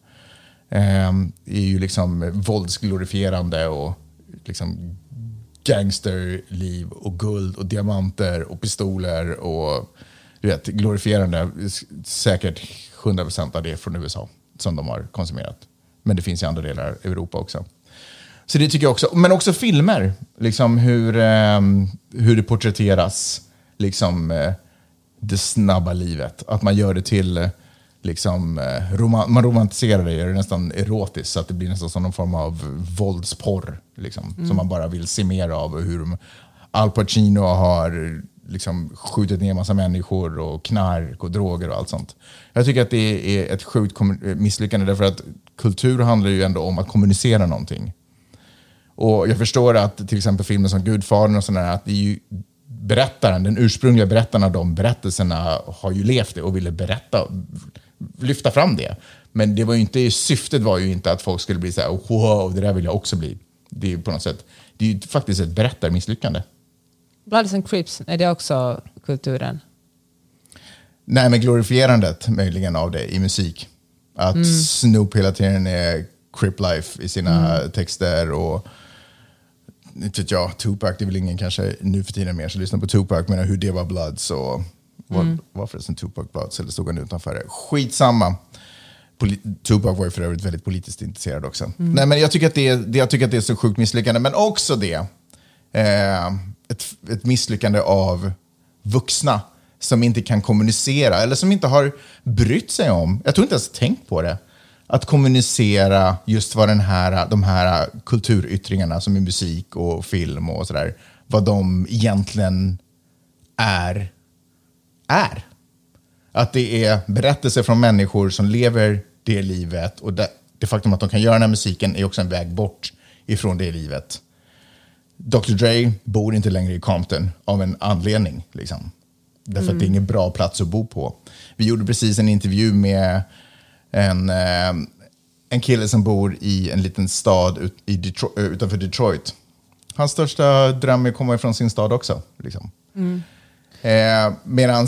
eh, är ju liksom våldsglorifierande och liksom gangsterliv och guld och diamanter och pistoler och du vet, glorifierande. Säkert 100% av det från USA som de har konsumerat. Men det finns i andra delar av Europa också. Så det tycker jag också. Men också filmer. Liksom hur, eh, hur det porträtteras. Liksom eh, det snabba livet. Att man gör det till... eh, Liksom, eh, roma- man romantiserar det, gör det nästan erotiskt. Så att det blir nästan som någon form av våldsporr. Liksom, Som man bara vill se mer av. Och hur de, Al Pacino har liksom, skjutit ner massa människor och knark och droger och allt sånt. Jag tycker att det är ett sjukt misslyckande därför att kultur handlar ju ändå om att kommunicera någonting. Och jag förstår att till exempel filmer som Gudfadern och sådär, att det är ju berättaren, den ursprungliga berättaren av de berättelserna har ju levt det och ville berätta, lyfta fram det. Men det var inte, syftet var ju inte att folk skulle bli så här, wow, det där vill jag också bli. Det är ju på något sätt, det är ju faktiskt ett berättarmisslyckande. Bloods and Crips, är det också kulturen? Nej, men glorifierandet möjligen av det i musik. Att Snoop hela tiden är crip life i sina texter och inte jag, Tupac, det är väl ingen kanske nu för tiden mer som lyssnar på Tupac, men hur det var Bloods och var, var förresten Tupac Bloods eller stod han utanför det? Skitsamma. Poli- Tupac var ju för övrigt väldigt politiskt intresserad också. Nej, men jag tycker, att det är, det, jag tycker att det är så sjukt misslyckande, men också det, eh, ett, ett misslyckande av vuxna som inte kan kommunicera eller som inte har brytt sig om, jag tror inte ens tänkt på det, att kommunicera just vad den här, de här kulturyttringarna som är musik och film och sådär, vad de egentligen är, är. Att det är berättelser från människor som lever det livet och det, det faktum att de kan göra den här musiken är också en väg bort ifrån det livet. Dr Dre bor inte längre i Compton av en anledning. Liksom. Därför att det är ingen bra plats att bo på. Vi gjorde precis en intervju med en, eh, en kille som bor i en liten stad ut, i Detroit, eh, utanför Detroit. Hans största dröm är att komma ifrån sin stad också. Liksom. Eh, Medan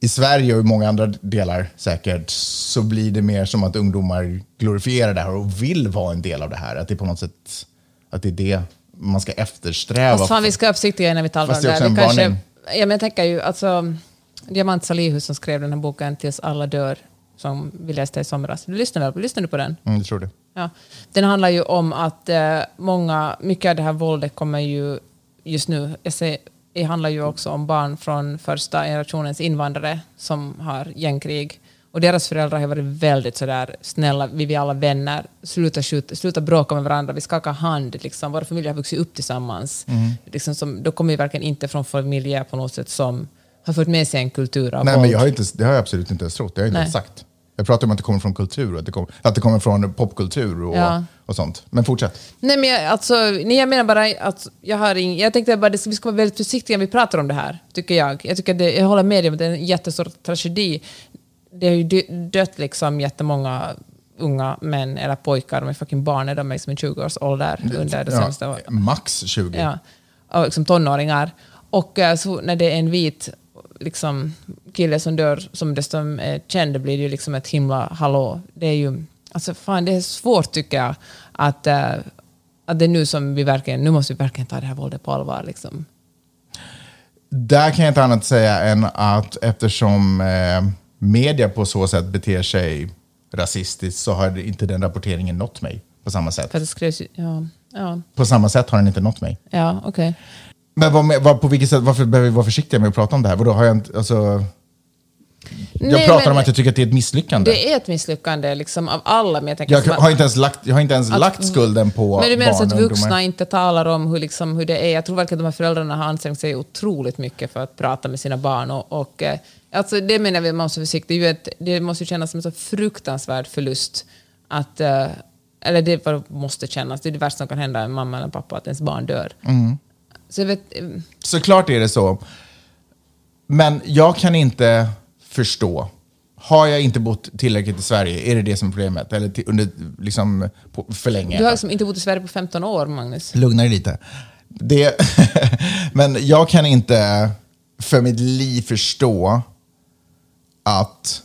i Sverige och i många andra delar säkert så blir det mer som att ungdomar glorifierar det här och vill vara en del av det här. Att det är på något sätt att det är det man ska eftersträva. Fast fan, vi ska vara försiktiga när vi talar om det är det. också Vi en kanske, varning. ja, men jag tänker ju, alltså, Diamant Salihus som skrev den här boken Tills alla dör, som vi läste i somras. Du lyssnade, lyssnade du på den? Mm, jag tror det. Ja. Den handlar ju om att eh, många, mycket av det här våldet kommer ju just nu, jag ser, det handlar ju också om barn från första generationens invandrare som har gängkrig. Och deras föräldrar har varit väldigt sådär snälla, vi är alla vänner, sluta, skjuta, sluta bråka med varandra, vi skakar hand, liksom. våra familjer har vuxit upp tillsammans. Liksom som, då kommer vi verkligen inte från familjer på något sätt som har fört med sig en kultur av Nej, våld. men jag har inte, det har jag absolut inte ens trott. Det har jag inte Nej. sagt. Jag pratar om att det kommer från kultur att det, kom, att det kommer från popkultur och, Ja. och sånt. Men fortsätt. Nej, men jag, alltså, nej, jag menar bara att jag har ing, Jag tänkte bara att vi ska vara väldigt försiktiga när vi pratar om det här, tycker jag. Jag, tycker det, jag håller med dig om att det är en jättestor tragedi. Det har ju dö- dött liksom jättemånga unga män eller pojkar, de är fucking barn, de är liksom i 20-årsåldern under det senaste året. max 20. Ja, och liksom tonåringar. Och eh, så när det är en vit liksom, kille som dör, som dessutom är känd, blir det ju liksom ett himla hallå. Det är ju, alltså fan, det är svårt tycker jag att, eh, att det är nu som vi verkligen, nu måste vi verkligen ta det här våldet på allvar. Liksom. Där kan jag inte annat säga än att eftersom eh, media på så sätt beter sig rasistiskt så har inte den rapporteringen nått mig på samma sätt. För det skrevs ja, ja, På samma sätt har den inte nått mig. ja okej. Men vad, vad, på vilket sätt, varför behöver vi vara försiktiga med att prata om det här? Vadå, har jag, inte, alltså, jag Nej, pratar om att jag tycker att det är ett misslyckande. Det är ett misslyckande liksom, av alla, men jag tänker jag, har inte ens lagt, jag har inte ens Att- lagt skulden på Men du menar barn att vuxna ungdomar. inte talar om hur, liksom, hur det är? Jag tror verkligen att de här föräldrarna har ansträngt sig otroligt mycket för att prata med sina barn. Och, och, eh, alltså det menar vi, man måste vara försiktig. Det, ett, det måste kännas som en så fruktansvärd förlust. Att, eh, eller det måste kännas. Det är det värsta som kan hända en mamma eller en pappa, att ens barn dör. Mm. Så vet, eh, Såklart är det så. Men jag kan inte förstå. Har jag inte bott tillräckligt i Sverige? Är det det som är problemet? Eller till, under, liksom, på, för länge? du har liksom inte bott i Sverige på 15 år, Magnus. Lugna dig lite. Det, men jag kan inte för mitt liv förstå att...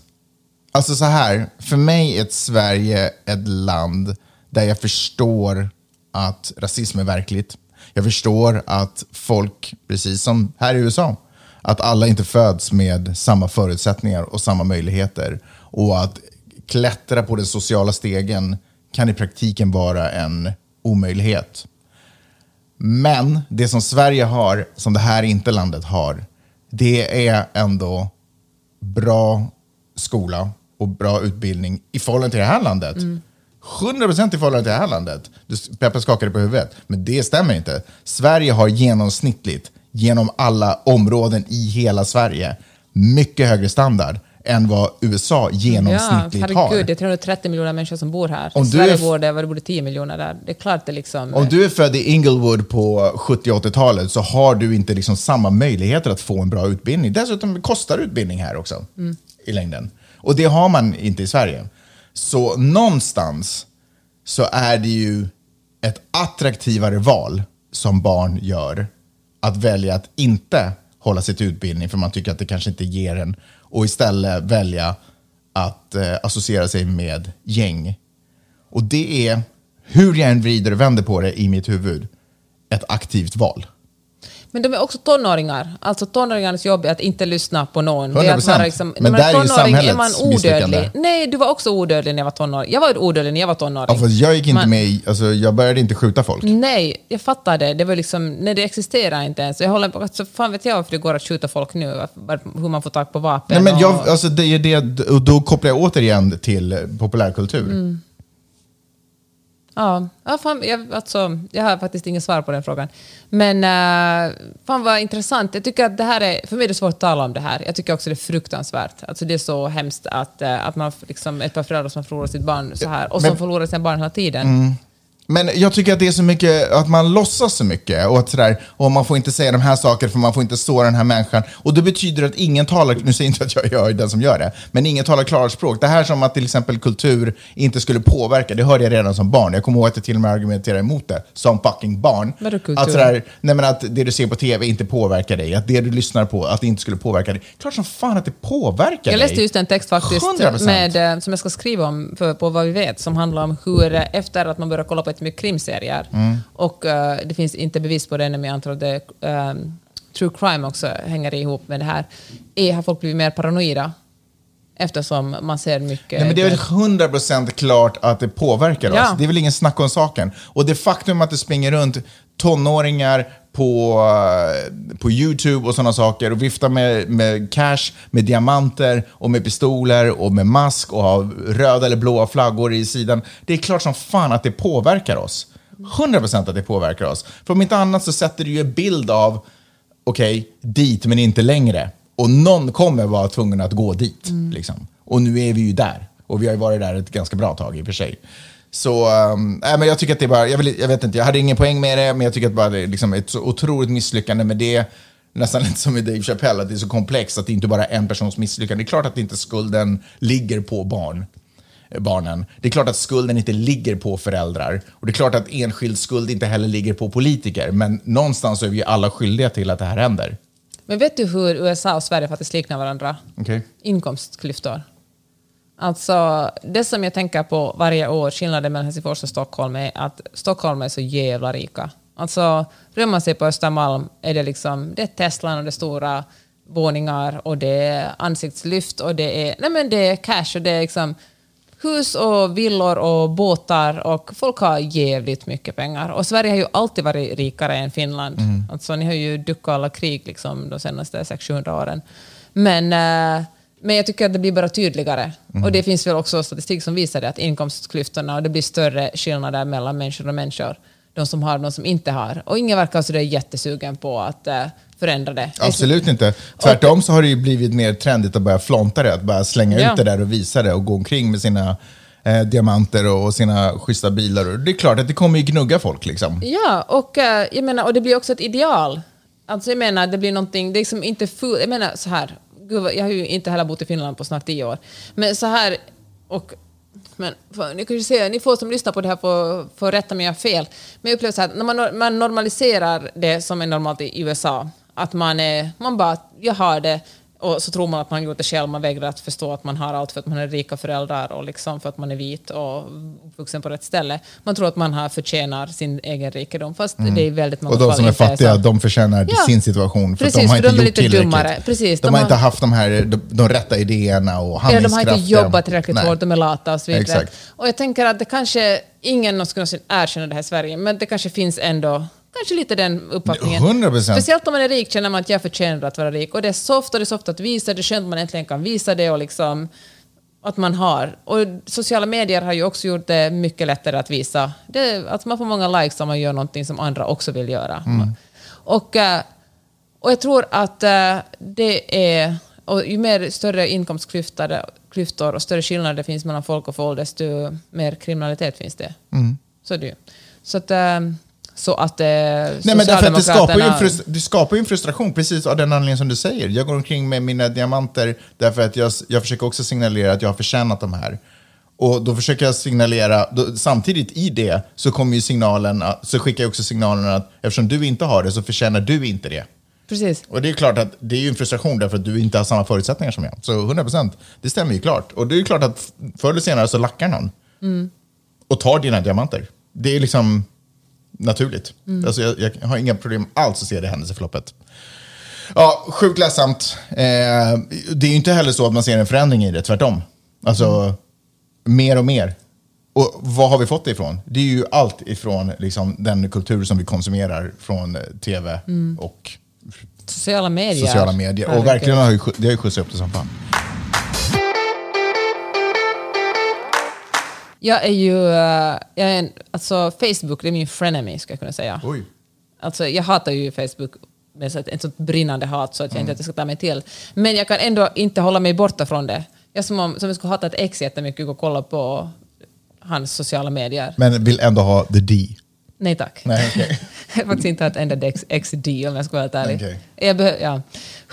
Alltså så här, för mig är ett Sverige ett land där jag förstår att rasism är verkligt. Jag förstår att folk, precis som här i USA, att alla inte föds med samma förutsättningar och samma möjligheter. Och att klättra på den sociala stegen kan i praktiken vara en omöjlighet. Men det som Sverige har, som det här inte landet har, det är ändå bra skola och bra utbildning i förhållande till det här landet. Mm. 100% i förhållande till det här landet. Peppe skakade på huvudet, men det stämmer inte. Sverige har genomsnittligt, genom alla områden i hela Sverige, mycket högre standard än vad USA Ja, genomsnittligt herregud, har. det är 330 miljoner människor som bor här. Om I Sverige bor det, det borde 10 miljoner där. Det är klart det liksom... Om du är född i Inglewood på 70 80-talet så har du inte liksom samma möjligheter att få en bra utbildning. Dessutom kostar utbildning här också i längden. Och det har man inte i Sverige. Så någonstans så är det ju ett attraktivare val som barn gör att välja att inte hålla sig till utbildning för man tycker att det kanske inte ger en och istället välja att eh, associera sig med gäng. Och det är, hur jag än vrider och vänder på det i mitt huvud, ett aktivt val. Men de är också tonåringar. Alltså tonåringarnas jobb är att inte lyssna på någon. Det är att 100%. vara liksom, Men där är ju tonåring är samhällets man odödlig. Nej, du var också odödlig när jag var tonåring. Jag var odödlig när jag var tonåring. Ja, jag gick inte Man- med i, alltså, jag började inte skjuta folk. Nej, jag fattar det. Det var liksom, nej, det existerar inte ens. Jag håller på, alltså, fan vet jag varför det går att skjuta folk nu, hur man får tag på vapen. Nej, men jag, och, alltså, det är det, och då kopplar jag återigen till populärkultur. Mm. Ja, ja, fan, jag, alltså, jag har faktiskt inget svar på den frågan. Men uh, fan vad intressant. Jag tycker att det här är, för mig är det svårt att tala om det här. Jag tycker också det är fruktansvärt. Alltså, det är så hemskt att, eh, att man liksom, ett par föräldrar som förlorar sitt barn så här, och Men- som förlorar sina barn hela tiden. Men jag tycker att det är så mycket, att man låtsas så mycket och att sådär, och man får inte säga de här sakerna för man får inte såra den här människan. Och det betyder att ingen talar, nu säger jag inte att jag, jag är den som gör det, men ingen talar klarspråk. Det här som att till exempel kultur inte skulle påverka, det hörde jag redan som barn. Jag kommer ihåg att jag till och med argumenterade emot det som fucking barn. Vadå kultur? Att, sådär, nej men att det du ser på tv inte påverkar dig, att det du lyssnar på, att det inte skulle påverka dig. Klart som fan att det påverkar Jag dig. läste just en text faktiskt 100%. med, eh, som jag ska skriva om för, på vad vi vet, som handlar om hur eh, efter att man börjar kolla på jättemycket krimserier Mm. och eh, det finns inte bevis på det ännu, men jag antar att det, ehm, true crime också hänger ihop med det här, är, har folk blivit mer paranoida eftersom man ser mycket... Nej, men det är väl 100% klart att det påverkar Ja. oss. Det är väl ingen snack om saken. Och det faktum att det springer runt tonåringar på, eh, på YouTube och sådana saker och viftar med, med cash, med diamanter och med pistoler och med mask och har röda eller blåa flaggor i sidan. Det är klart som fan att det påverkar oss. 100% att det påverkar oss. För om inte annat så sätter det ju en bild av, okej, dit men inte längre. Och någon kommer vara tvungen att gå dit. Liksom. Och nu är vi ju där. Och vi har ju varit där ett ganska bra tag i och för sig. Så nej, men jag tycker att det är bara, jag, vill, jag vet inte, jag hade ingen poäng med det, men jag tycker att bara det är liksom ett så otroligt misslyckande med det. Nästan lite som med Dave Chappelle, att det är så komplext att det inte bara är en persons misslyckande. Det är klart att inte skulden ligger på barn eh, barnen. Det är klart att skulden inte ligger på föräldrar. Och det är klart att enskild skuld inte heller ligger på politiker. Men någonstans är vi alla skyldiga till att det här händer. Men vet du hur USA och Sverige faktiskt liknar varandra? Okej? inkomstklyftor. Alltså, det som jag tänker på varje år, skillnaden mellan Helsingfors och Stockholm, är att Stockholm är så jävla rika. Alltså, rör man sig på Östermalm är det liksom, det är Teslan och det är stora våningar och det är ansiktslyft och det är, nej men det är cash och det är liksom hus och villor och båtar och folk har jävligt mycket pengar. Och Sverige har ju alltid varit rikare än Finland. Alltså, ni har ju duckat alla krig liksom, de senaste 600-700 åren. Men, eh, men jag tycker att det blir bara tydligare. Och det finns väl också statistik som visar det, att inkomstklyftorna och det blir större skillnader mellan människor och människor. De som har och de som inte har. Och ingen verkar så jättesugen på att eh, förändra det. Absolut inte. Tvärtom så har det ju blivit mer trendigt att börja flonta det, att bara slänga Ja. ut det där och visa det och gå omkring med sina eh, diamanter och, och sina schyssta bilar. Och det är klart att det kommer ju gnugga folk liksom. Ja, och, eh, jag menar, och det blir också ett ideal. Alltså jag menar, det blir någonting, det är liksom inte full, jag menar så här, gud, jag har ju inte heller bott i Finland på snart tio år, men så här, och men för, ni kanske säger, ni får som lyssnar på det här får, får rätta mig om jag har fel, men jag upplever så här, när man, man normaliserar det som är normalt i USA, att man, är, man bara, jag har det, och så tror man att man har gjort det själv, man vägrar att förstå att man har allt för att man är rika föräldrar och liksom för att man är vit och uppvuxen på rätt ställe. Man tror att man har förtjänar sin egen rikedom, fast det är väldigt många Mm. Och de som är fattiga, så. de förtjänar Ja. sin situation. För Precis, de har inte de är gjort lite tillräckligt. dummare. Precis, de, de har har- inte haft de här de, de rätta idéerna och Ja, de handlingskraften. har inte jobbat tillräckligt Nej. hårt, de är lata och så vidare. Exakt. Och jag tänker att det kanske, ingen skulle erkänna det här i Sverige, men det kanske finns ändå Kanske lite den uppfattningen. 100%. Speciellt om man är rik känner man att jag förtjänar att vara rik. Och det är soft och det är soft att visa, det är skönt att man äntligen kan visa det och liksom att man har. Och sociala medier har ju också gjort det mycket lättare att visa. Det, att man får många likes om man gör någonting som andra också vill göra. Och, eh, och jag tror att eh, det är... Och ju mer större inkomstklyftor klyftor och större skillnader det finns mellan folk och folk, desto mer kriminalitet finns det. Så är det. Så att... Så att eh, Nej, men därför att det skapar, ju en det skapar ju en frustration, precis av den anledningen som du säger. Jag går omkring med mina diamanter därför att jag, jag försöker också signalera att jag har förtjänat de här. Och då försöker jag signalera, då, samtidigt i det så kommer ju signalen, att- så skickar jag också signalen att eftersom du inte har det så förtjänar du inte det. Precis. Och det är klart att det är ju en frustration därför att du inte har samma förutsättningar som jag. Så 100%, det stämmer ju klart. Och det är klart att förr eller senare så lackar någon. Och tar dina diamanter. Det är liksom naturligt. Alltså jag, jag har inga problem alls att se det händelseförloppet. Ja, sjukt ledsamt. Eh, det är ju inte heller så att man ser en förändring i det, tvärtom. Alltså, mer och mer. Och vad har vi fått det ifrån? Det är ju allt ifrån liksom, den kultur som vi konsumerar från eh, tv och Sociala medier. sociala medier. Och verkligen har ju, det har ju skjutsat upp det som fan. Jag är ju... eh, Jag är en, alltså Facebook, det är min frenemy, ska jag kunna säga. Oj. Alltså, jag hatar ju Facebook med så ett sånt brinnande hat så att jag Mm. inte att jag ska ta mig till. Men jag kan ändå inte hålla mig borta från det. Jag som om som jag skulle hata ett ex jättemycket och kolla på hans sociala medier. Men vill ändå ha the D. Nej tack. Nej, okej. jag har faktiskt inte haft enda ex, XD om jag ska vara helt ärlig. Okej. Jag behö- ja.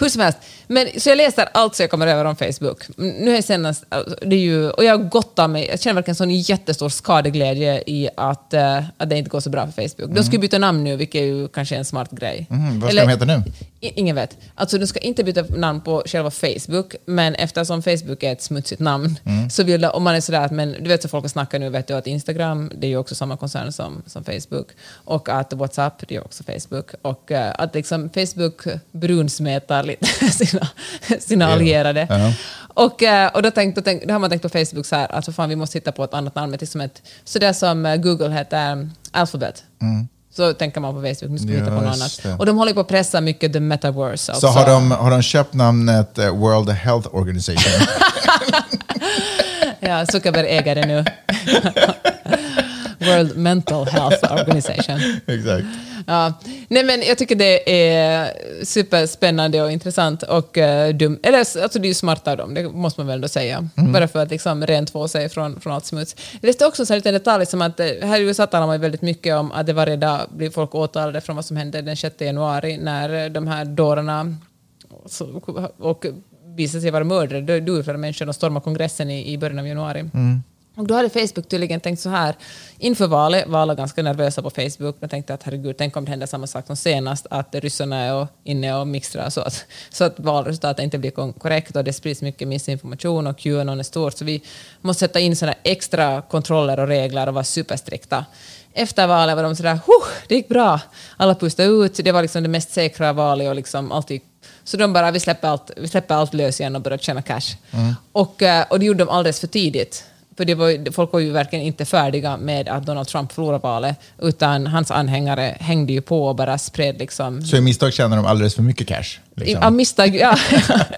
Hur som helst. Men, så jag läser allt som jag kommer över om Facebook. Mm, Nu är senast, alltså, det är ju, och jag gottar mig, jag känner verkligen sån jättestor skadeglädje i att, eh, att det inte går så bra för Facebook. De ska byta namn nu, vilket är ju kanske är en smart grej. Mhm, vad ska de heta nu? Ingen vet. Alltså de ska inte byta namn på själva Facebook, men eftersom Facebook är ett smutsigt namn Mm. så vill de, om man är sådär att, men du vet så folk snackar nu, vet du att Instagram, det är ju också samma koncern som, som Facebook, och att WhatsApp, det är också Facebook, och eh, att liksom Facebook brunsmetar lite sina, sina allierade. Ja. Och, eh, och då, tänkt, då, tänkt, då har man tänkt på Facebook så här, att för fan, vi måste hitta på ett annat namn, men liksom ett, så det som eh, Google heter um, Alphabet. Så tänker man på Facebook, nu ska vi hitta på något Mm. Annat. det. Och de håller på att pressa mycket the metaverse. Så också. har de, har de köpt namnet eh, World Health Organization? Ja, Zuckerberg äger det nu. World Mental Health Organization. Exakt. Ja. Nej, men jag tycker det är superspännande och intressant och uh, dum. Eller alltså det är ju smart av dem, det måste man väl ändå säga. Bara för att liksom rent få sig från, från allt smuts. Jag läste också en detalj som att eh, här i USA talar man väldigt mycket om att det varje dag blir folk åtalade från vad som hände den 6 januari när eh, de här dårarna och visade sig vara mördare, det dog flera människor och stormade kongressen i, i början av januari. Och då hade Facebook tydligen tänkt så här, inför valet var alla ganska nervösa på Facebook, men tänkte att herregud, tänk om det händer samma sak som senast, att ryssarna är och- inne och mixtrar så att, så att valresultatet inte blir korrekt och det sprids mycket missinformation och QAnon är stort, så vi måste sätta in sådana extra kontroller och regler och vara superstrikta. Efter valet var de sådär, huh, det gick bra, alla pustade ut, det var liksom det mest säkra valet och liksom allt gick så de bara, vi släpper allt, vi släpper allt lös igen och börjar tjäna cash. Och, eh, och det gjorde de alldeles för tidigt. För det var, folk var ju verkligen inte färdiga med att Donald Trump förlorade valet, utan hans anhängare hängde ju på och bara spred liksom... Så i misstag tjänar de alldeles för mycket cash. Liksom. Av misstag, ja.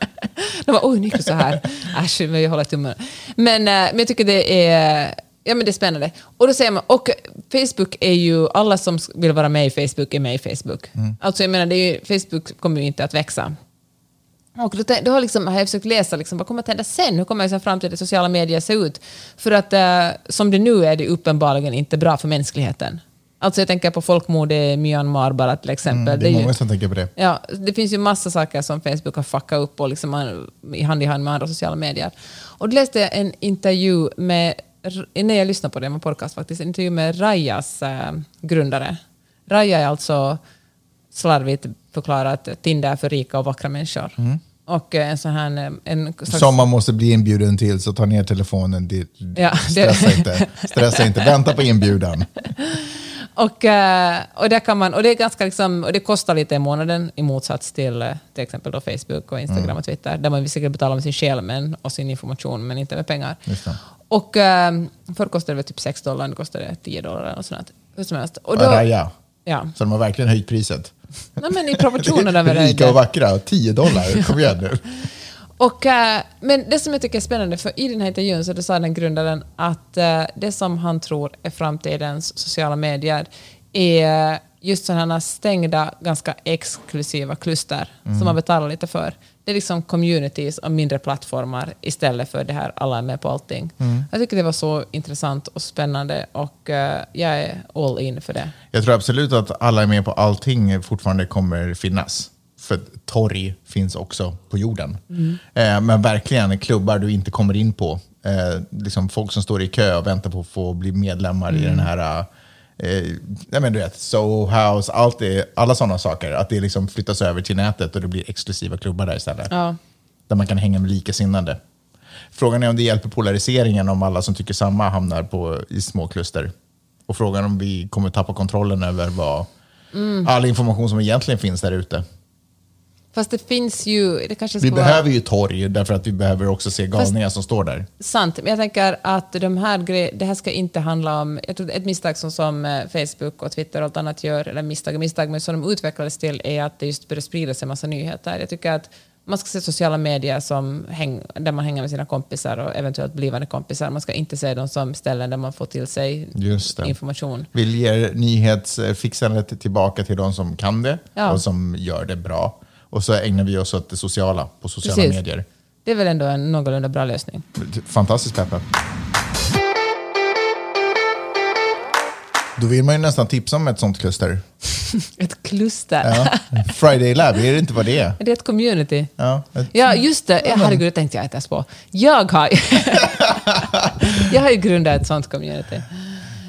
de var oj, nu gick det så här. Äsch, men jag håller tummen. Men, men jag tycker det är, ja, men det är spännande. Och då säger man, och Facebook är ju, alla som vill vara med i Facebook är med i Facebook. Alltså jag menar, det är ju, Facebook kommer ju inte att växa. Och då, då har, liksom, har jag försökt läsa liksom, vad kommer att hända sen. Hur kommer liksom framtida sociala medier se ut? För att eh, som det nu är det uppenbarligen inte bra för mänskligheten. Alltså jag tänker på folkmord i Myanmar bara till exempel. Mm, det är ju- många som tänker på det. Ja, det finns ju massa saker som Facebook har fuckat upp och liksom man- i hand i hand med andra sociala medier. Och då läste jag en intervju med, när jag lyssnade på det, med podcast faktiskt, en intervju med Rajas eh, grundare. Raja är alltså slarvigt förklarat Tinder för rika och vackra människor. Och eh, en sån här... eh, En slags, Som man måste bli inbjuden till, så ta ner telefonen. Det, Ja, det- stressa, inte, stressa inte, vänta på inbjudan. Och, eh, och, där kan man, och, det är ganska liksom, och det kostar lite i månaden i motsats till till exempel då Facebook och Instagram Mm. och Twitter, där man visserligen betalar med sin själ men, och sin information, men inte med pengar. Och förr kostade det typ 6 dollar, nu kostar det 10 dollar något sånt. Hur som helst. Och då, Raja. ja. Så de har verkligen höjt priset. Nej, men i proportionerna med Rika och vackra, 10 dollar. Kom igen nu. Och, eh, men det som jag tycker är spännande, för i den här intervjun så sa den grundaren att eh, det som han tror är framtidens sociala medier är just sådana stängda, ganska exklusiva kluster som man betalar lite för. Det är liksom communities och mindre plattformar istället för det här alla är med på allting. Jag tycker det var så intressant och spännande och eh, jag är all in för det. Jag tror absolut att alla är med på allting fortfarande kommer finnas. För torg finns också på jorden. Eh, men verkligen klubbar du inte kommer in på. Eh, liksom folk som står i kö och väntar på att få bli medlemmar i den här... Eh, men du vet, Soho House, allt det, alla sådana saker. Att det liksom flyttas över till nätet och det blir exklusiva klubbar där istället. Ja. Där man kan hänga med likasinnade. Frågan är om det hjälper polariseringen om alla som tycker samma hamnar på, i små kluster. Och frågan om vi kommer tappa kontrollen över vad, all information som egentligen finns där ute. Fast det finns ju... Det kanske Vi ska vara- behöver ju torg därför att vi behöver också se galningar som står där. Sant, men jag tänker att de här grej, det här ska inte handla om... Jag tror ett misstag som, som eh, Facebook och Twitter och allt annat gör, eller misstag och misstag, men som de utvecklades till är att det just börjar sprida sig en massa nyheter. Jag tycker att man ska se sociala medier som häng, där man hänger med sina kompisar och eventuellt blivande kompisar. Man ska inte se dem som ställen där man får till sig information. Vi ger nyhetsfixandet tillbaka till de som kan det Ja. och som gör det bra. Och så ägnar vi oss åt det sociala på sociala Precis. medier. Det är väl ändå en någorlunda bra lösning. Fantastiskt Peppe. Då vill man ju nästan tipsa om ett sånt kluster. Ett kluster. Ja. Friday Lab, är det inte vad det är? Det är ett community. Ja, ett, Ja, just det. Ja, herregud, det tänkte jag inte ens på. Jag har, jag har ju grundat ett sånt community.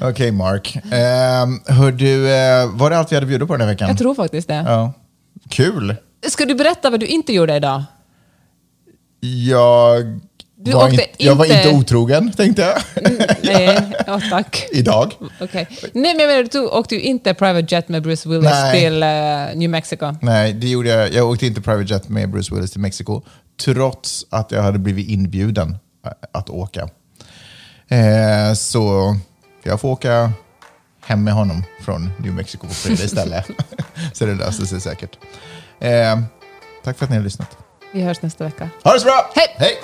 Okej Mark. Um, hör du, eh, var det allt vi hade bjudit på den här veckan? Jag tror faktiskt det. Ja. Kul. Ska du berätta vad du inte gjorde idag? Jag, Du var, inte, jag var inte- otrogen, tänkte jag. Nej, ja, tack. Idag. Okej. Nej, men jag menar, du åkte ju inte private jet med Bruce Willis Nej. till eh, New Mexico. Nej, det gjorde jag. Jag åkte inte private jet med Bruce Willis till Mexiko, trots att jag hade blivit inbjuden eh, att åka. Eh, så jag får åka hem med honom från New Mexico på fredag istället. så det löser sig säkert. Eh, tack för att ni har lyssnat. Vi hörs nästa vecka. Ha det så bra! Hej! Hej!